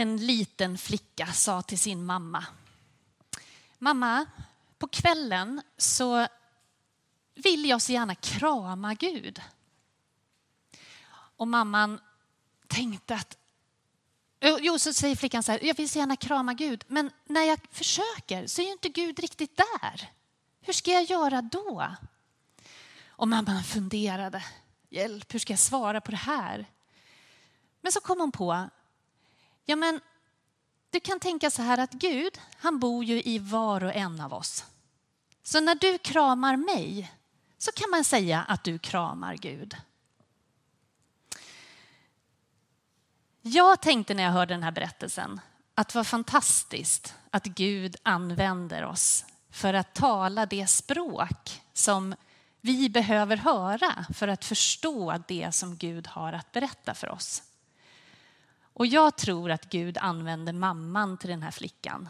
en liten flicka sa till sin mamma. Mamma, på kvällen så vill jag så gärna krama Gud. Och mamman tänkte att Jo, så säger flickan så här, jag vill så gärna krama Gud, men när jag försöker så är ju inte Gud riktigt där. Hur ska jag göra då? Och mamman funderade, hjälp, hur ska jag svara på det här? Men så kom hon på, ja men du kan tänka så här att Gud, han bor ju i var och en av oss. Så när du kramar mig så kan man säga att du kramar Gud. Jag tänkte när jag hörde den här berättelsen att det var fantastiskt att Gud använder oss för att tala det språk som vi behöver höra för att förstå det som Gud har att berätta för oss. Och jag tror att Gud använde mamman till den här flickan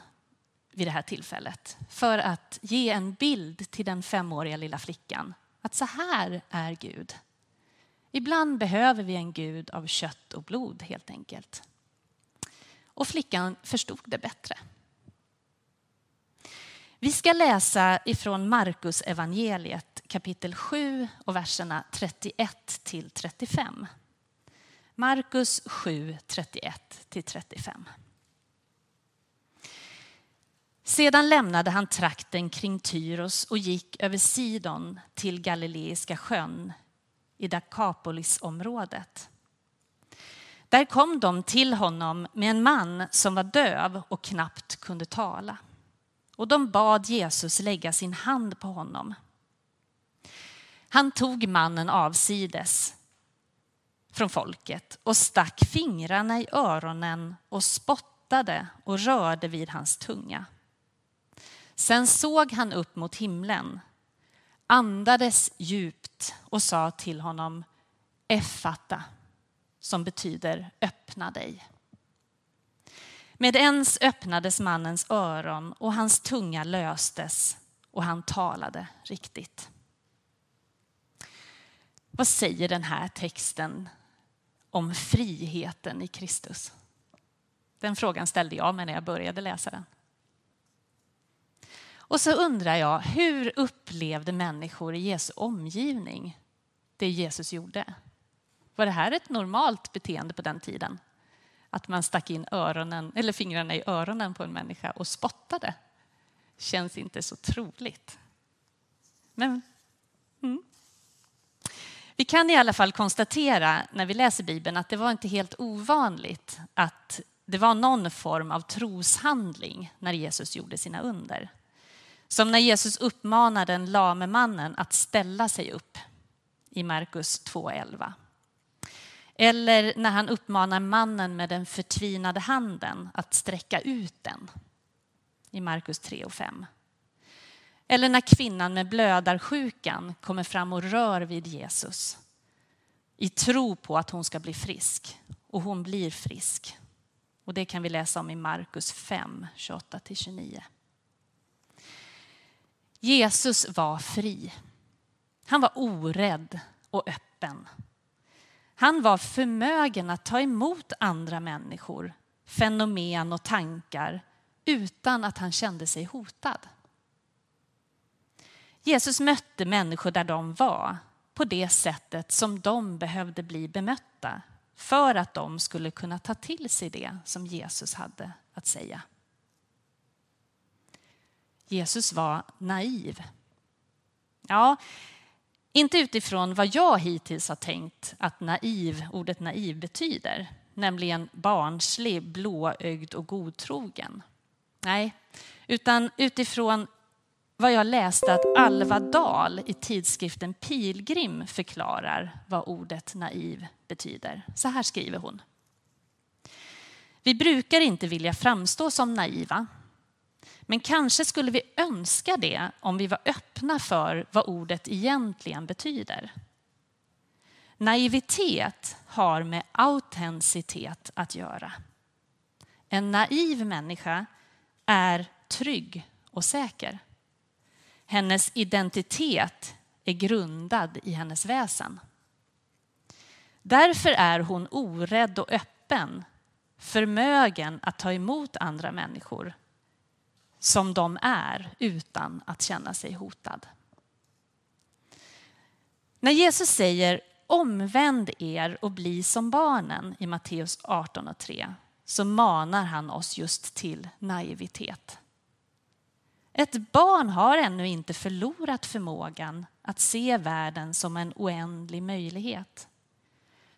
vid det här tillfället för att ge en bild till den femåriga lilla flickan att så här är Gud. Ibland behöver vi en Gud av kött och blod helt enkelt. Och flickan förstod det bättre. Vi ska läsa ifrån Markus evangeliet kapitel 7 och verserna 31 till 35. Markus 7, 31 till 35. Sedan lämnade han trakten kring Tyros och gick över Sidon till Galileiska sjön i Dakapolisområdet. Där kom de till honom med en man som var döv och knappt kunde tala. Och de bad Jesus lägga sin hand på honom. Han tog mannen avsides från folket och stack fingrarna i öronen och spottade och rörde vid hans tunga. Sen såg han upp mot himlen, andades djupt och sa till honom Effata, som betyder öppna dig. Med ens öppnades mannens öron och hans tunga löstes och han talade riktigt. Vad säger den här texten om friheten i Kristus? Den frågan ställde jag mig när jag började läsa den. Och så undrar jag, hur upplevde människor i Jesu omgivning det Jesus gjorde? Var det här ett normalt beteende på den tiden? Att man stack in öronen, eller fingrarna i öronen på en människa och spottade? Känns inte så troligt. Men mm. Vi kan i alla fall konstatera när vi läser Bibeln att det var inte helt ovanligt att det var någon form av troshandling när Jesus gjorde sina under. Som när Jesus uppmanar den lame mannen att ställa sig upp i Markus 2.11. Eller när han uppmanar mannen med den förtvinade handen att sträcka ut den i Markus 3 och 5. Eller när kvinnan med blödarsjukan kommer fram och rör vid Jesus i tro på att hon ska bli frisk. Och hon blir frisk. Och det kan vi läsa om i Markus 5, 28-29. Jesus var fri. Han var orädd och öppen. Han var förmögen att ta emot andra människor, fenomen och tankar utan att han kände sig hotad. Jesus mötte människor där de var på det sättet som de behövde bli bemötta för att de skulle kunna ta till sig det som Jesus hade att säga. Jesus var naiv. Ja, inte utifrån vad jag hittills har tänkt att naiv, ordet naiv betyder, nämligen barnslig, blåögd och godtrogen. Nej, utan utifrån vad jag läste att Alva Dahl i tidskriften Pilgrim förklarar vad ordet naiv betyder. Så här skriver hon. Vi brukar inte vilja framstå som naiva men kanske skulle vi önska det om vi var öppna för vad ordet egentligen betyder. Naivitet har med autenticitet att göra. En naiv människa är trygg och säker. Hennes identitet är grundad i hennes väsen. Därför är hon orädd och öppen förmögen att ta emot andra människor som de är utan att känna sig hotad. När Jesus säger omvänd er och bli som barnen i Matteus 18 och 3 så manar han oss just till naivitet. Ett barn har ännu inte förlorat förmågan att se världen som en oändlig möjlighet.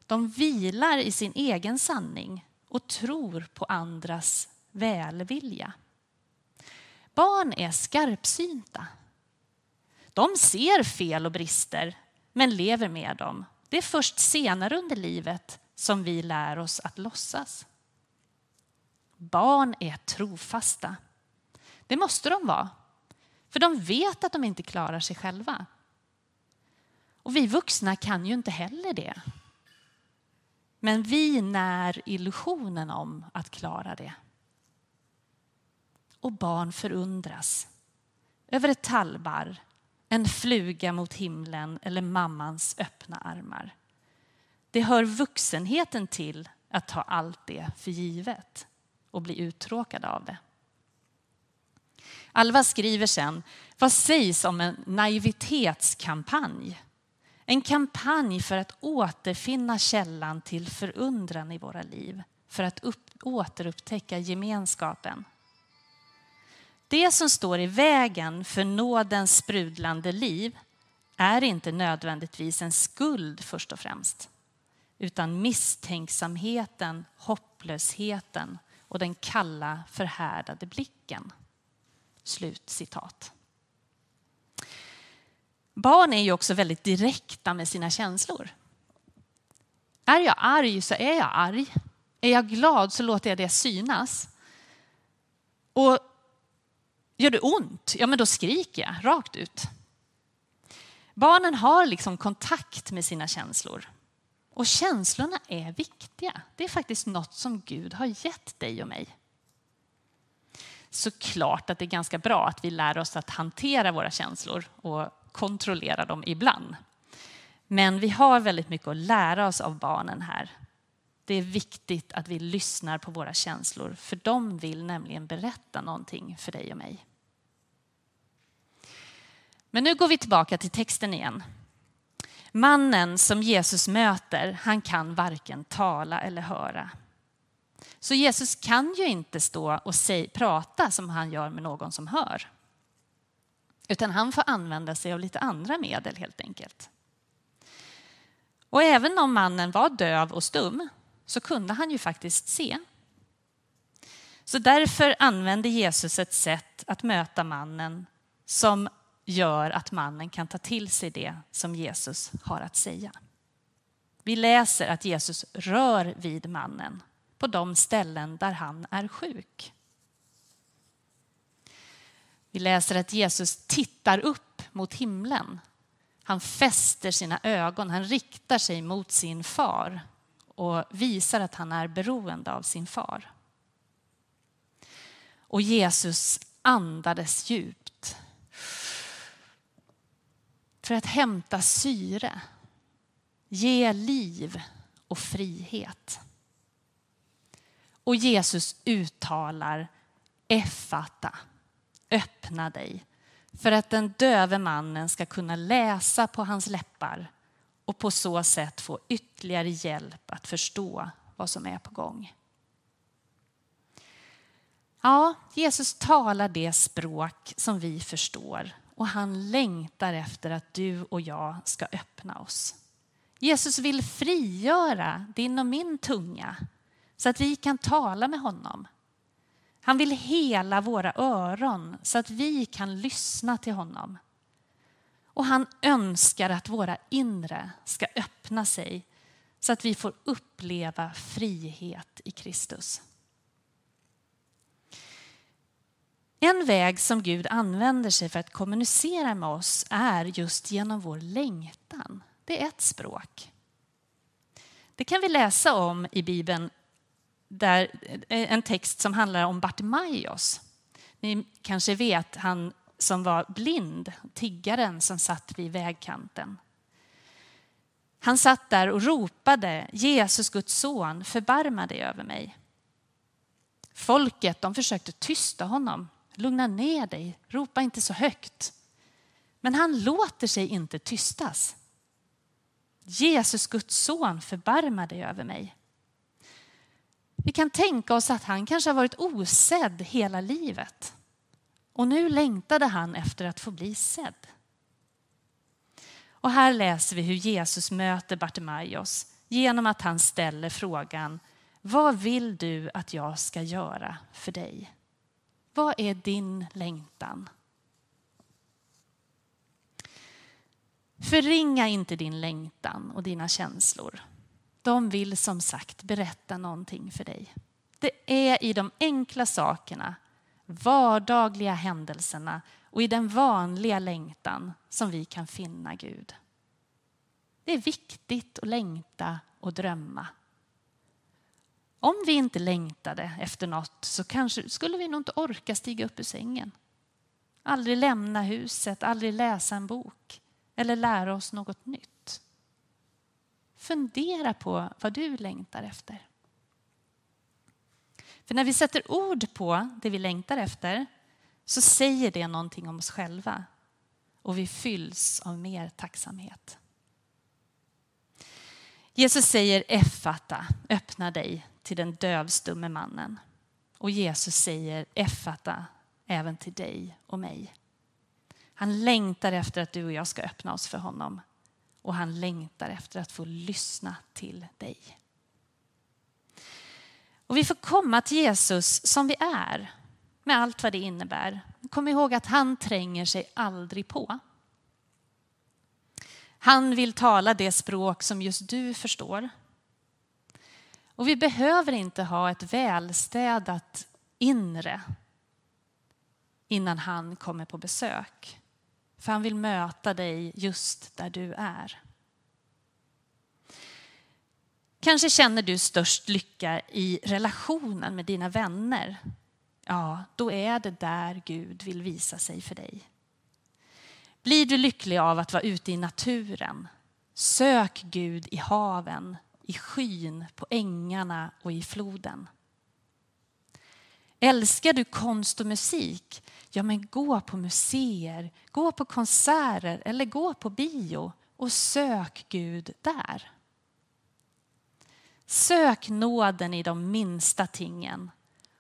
De vilar i sin egen sanning och tror på andras välvilja. Barn är skarpsynta. De ser fel och brister, men lever med dem. Det är först senare under livet som vi lär oss att låtsas. Barn är trofasta. Det måste de vara, för de vet att de inte klarar sig själva. Och vi vuxna kan ju inte heller det. Men vi när illusionen om att klara det. Och barn förundras över ett tallbarr, en fluga mot himlen eller mammans öppna armar. Det hör vuxenheten till att ta allt det för givet och bli uttråkad av det. Alva skriver sen, vad sägs om en naivitetskampanj? En kampanj för att återfinna källan till förundran i våra liv, för att upp, återupptäcka gemenskapen. Det som står i vägen för nådens sprudlande liv är inte nödvändigtvis en skuld först och främst, utan misstänksamheten, hopplösheten och den kalla förhärdade blicken. Slut citat. Barn är ju också väldigt direkta med sina känslor. Är jag arg så är jag arg. Är jag glad så låter jag det synas. Och gör det ont, ja men då skriker jag rakt ut. Barnen har liksom kontakt med sina känslor. Och känslorna är viktiga. Det är faktiskt något som Gud har gett dig och mig. Såklart att det är ganska bra att vi lär oss att hantera våra känslor och kontrollera dem ibland. Men vi har väldigt mycket att lära oss av barnen här. Det är viktigt att vi lyssnar på våra känslor för de vill nämligen berätta någonting för dig och mig. Men nu går vi tillbaka till texten igen. Mannen som Jesus möter, han kan varken tala eller höra. Så Jesus kan ju inte stå och säg, prata som han gör med någon som hör. Utan han får använda sig av lite andra medel helt enkelt. Och även om mannen var döv och stum så kunde han ju faktiskt se. Så därför använde Jesus ett sätt att möta mannen som gör att mannen kan ta till sig det som Jesus har att säga. Vi läser att Jesus rör vid mannen på de ställen där han är sjuk. Vi läser att Jesus tittar upp mot himlen. Han fäster sina ögon, han riktar sig mot sin far och visar att han är beroende av sin far. Och Jesus andades djupt för att hämta syre, ge liv och frihet. Och Jesus uttalar Effata, öppna dig, för att den döve mannen ska kunna läsa på hans läppar och på så sätt få ytterligare hjälp att förstå vad som är på gång. Ja, Jesus talar det språk som vi förstår och han längtar efter att du och jag ska öppna oss. Jesus vill frigöra din och min tunga så att vi kan tala med honom. Han vill hela våra öron så att vi kan lyssna till honom. Och han önskar att våra inre ska öppna sig så att vi får uppleva frihet i Kristus. En väg som Gud använder sig för att kommunicera med oss är just genom vår längtan. Det är ett språk. Det kan vi läsa om i Bibeln, där, eh, en text som handlar om Bartimaeus. Ni kanske vet han som var blind, tiggaren som satt vid vägkanten. Han satt där och ropade Jesus, Guds son, förbarma dig över mig. Folket de försökte tysta honom. Lugna ner dig, ropa inte så högt. Men han låter sig inte tystas. Jesus, Guds son, förbarma dig över mig. Vi kan tänka oss att han kanske har varit osedd hela livet. Och nu längtade han efter att få bli sedd. Och här läser vi hur Jesus möter Bartimaios genom att han ställer frågan Vad vill du att jag ska göra för dig? Vad är din längtan? Förringa inte din längtan och dina känslor. De vill som sagt berätta någonting för dig. Det är i de enkla sakerna, vardagliga händelserna och i den vanliga längtan som vi kan finna Gud. Det är viktigt att längta och drömma. Om vi inte längtade efter något så kanske skulle vi nog inte orka stiga upp ur sängen. Aldrig lämna huset, aldrig läsa en bok eller lära oss något nytt. Fundera på vad du längtar efter. För när vi sätter ord på det vi längtar efter så säger det någonting om oss själva och vi fylls av mer tacksamhet. Jesus säger Effata, öppna dig till den dövstumme mannen. Och Jesus säger Effata även till dig och mig. Han längtar efter att du och jag ska öppna oss för honom och han längtar efter att få lyssna till dig. Och vi får komma till Jesus som vi är med allt vad det innebär. Kom ihåg att han tränger sig aldrig på. Han vill tala det språk som just du förstår. Och vi behöver inte ha ett välstädat inre innan han kommer på besök. För han vill möta dig just där du är. Kanske känner du störst lycka i relationen med dina vänner. Ja, då är det där Gud vill visa sig för dig. Blir du lycklig av att vara ute i naturen? Sök Gud i haven, i skyn, på ängarna och i floden. Älskar du konst och musik? Ja, men gå på museer, gå på konserter eller gå på bio och sök Gud där. Sök nåden i de minsta tingen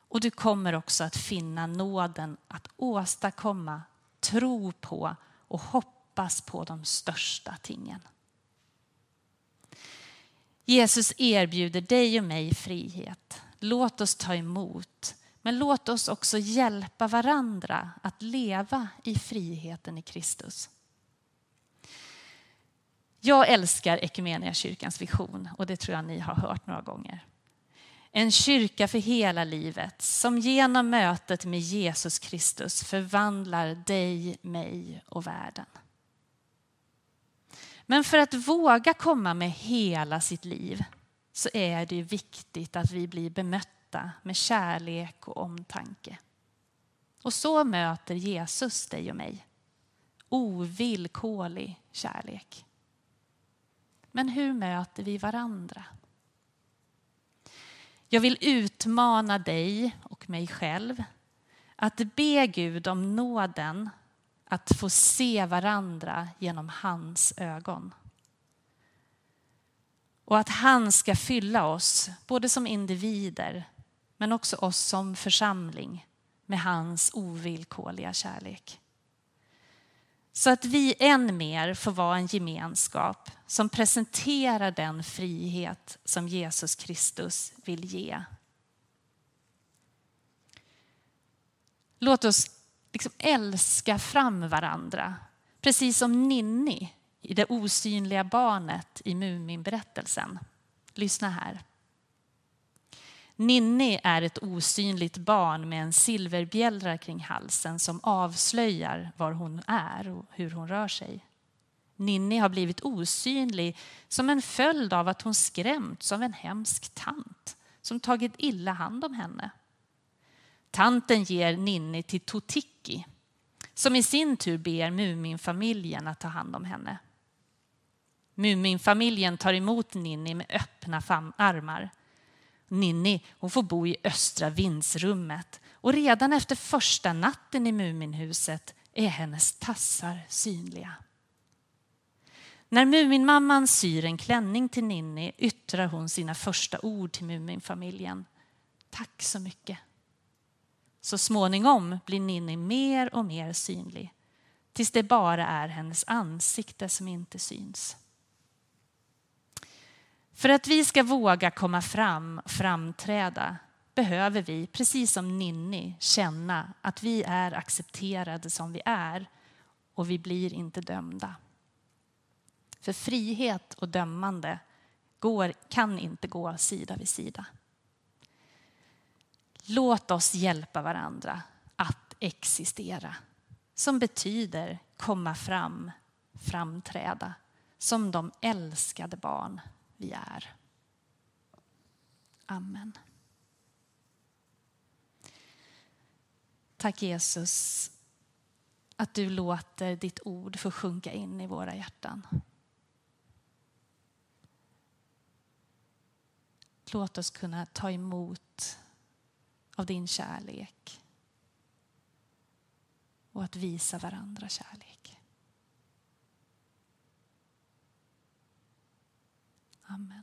och du kommer också att finna nåden att åstadkomma, tro på och hoppas på de största tingen. Jesus erbjuder dig och mig frihet. Låt oss ta emot, men låt oss också hjälpa varandra att leva i friheten i Kristus. Jag älskar kyrkans vision och det tror jag ni har hört några gånger. En kyrka för hela livet som genom mötet med Jesus Kristus förvandlar dig, mig och världen. Men för att våga komma med hela sitt liv så är det viktigt att vi blir bemötta med kärlek och omtanke. Och så möter Jesus dig och mig. Ovillkorlig kärlek. Men hur möter vi varandra? Jag vill utmana dig och mig själv att be Gud om nåden att få se varandra genom hans ögon. Och att han ska fylla oss, både som individer men också oss som församling, med hans ovillkorliga kärlek. Så att vi än mer får vara en gemenskap som presenterar den frihet som Jesus Kristus vill ge. Låt oss liksom älska fram varandra, precis som Ninni i det osynliga barnet i Muminberättelsen. Lyssna här. Ninni är ett osynligt barn med en silverbjällra kring halsen som avslöjar var hon är och hur hon rör sig. Ninni har blivit osynlig som en följd av att hon skrämts av en hemsk tant som tagit illa hand om henne. Tanten ger Ninni till Totiki som i sin tur ber Muminfamiljen att ta hand om henne. Muminfamiljen tar emot Ninni med öppna armar Ninni hon får bo i östra vindsrummet och redan efter första natten i Muminhuset är hennes tassar synliga. När Muminmamman syr en klänning till Ninni yttrar hon sina första ord till Muminfamiljen. Tack så mycket. Så småningom blir Ninni mer och mer synlig tills det bara är hennes ansikte som inte syns. För att vi ska våga komma fram och framträda behöver vi, precis som Ninni, känna att vi är accepterade som vi är och vi blir inte dömda. För frihet och dömande går, kan inte gå sida vid sida. Låt oss hjälpa varandra att existera som betyder komma fram, framträda som de älskade barn vi är. Amen. Tack Jesus att du låter ditt ord få sjunka in i våra hjärtan. Låt oss kunna ta emot av din kärlek och att visa varandra kärlek. Amen.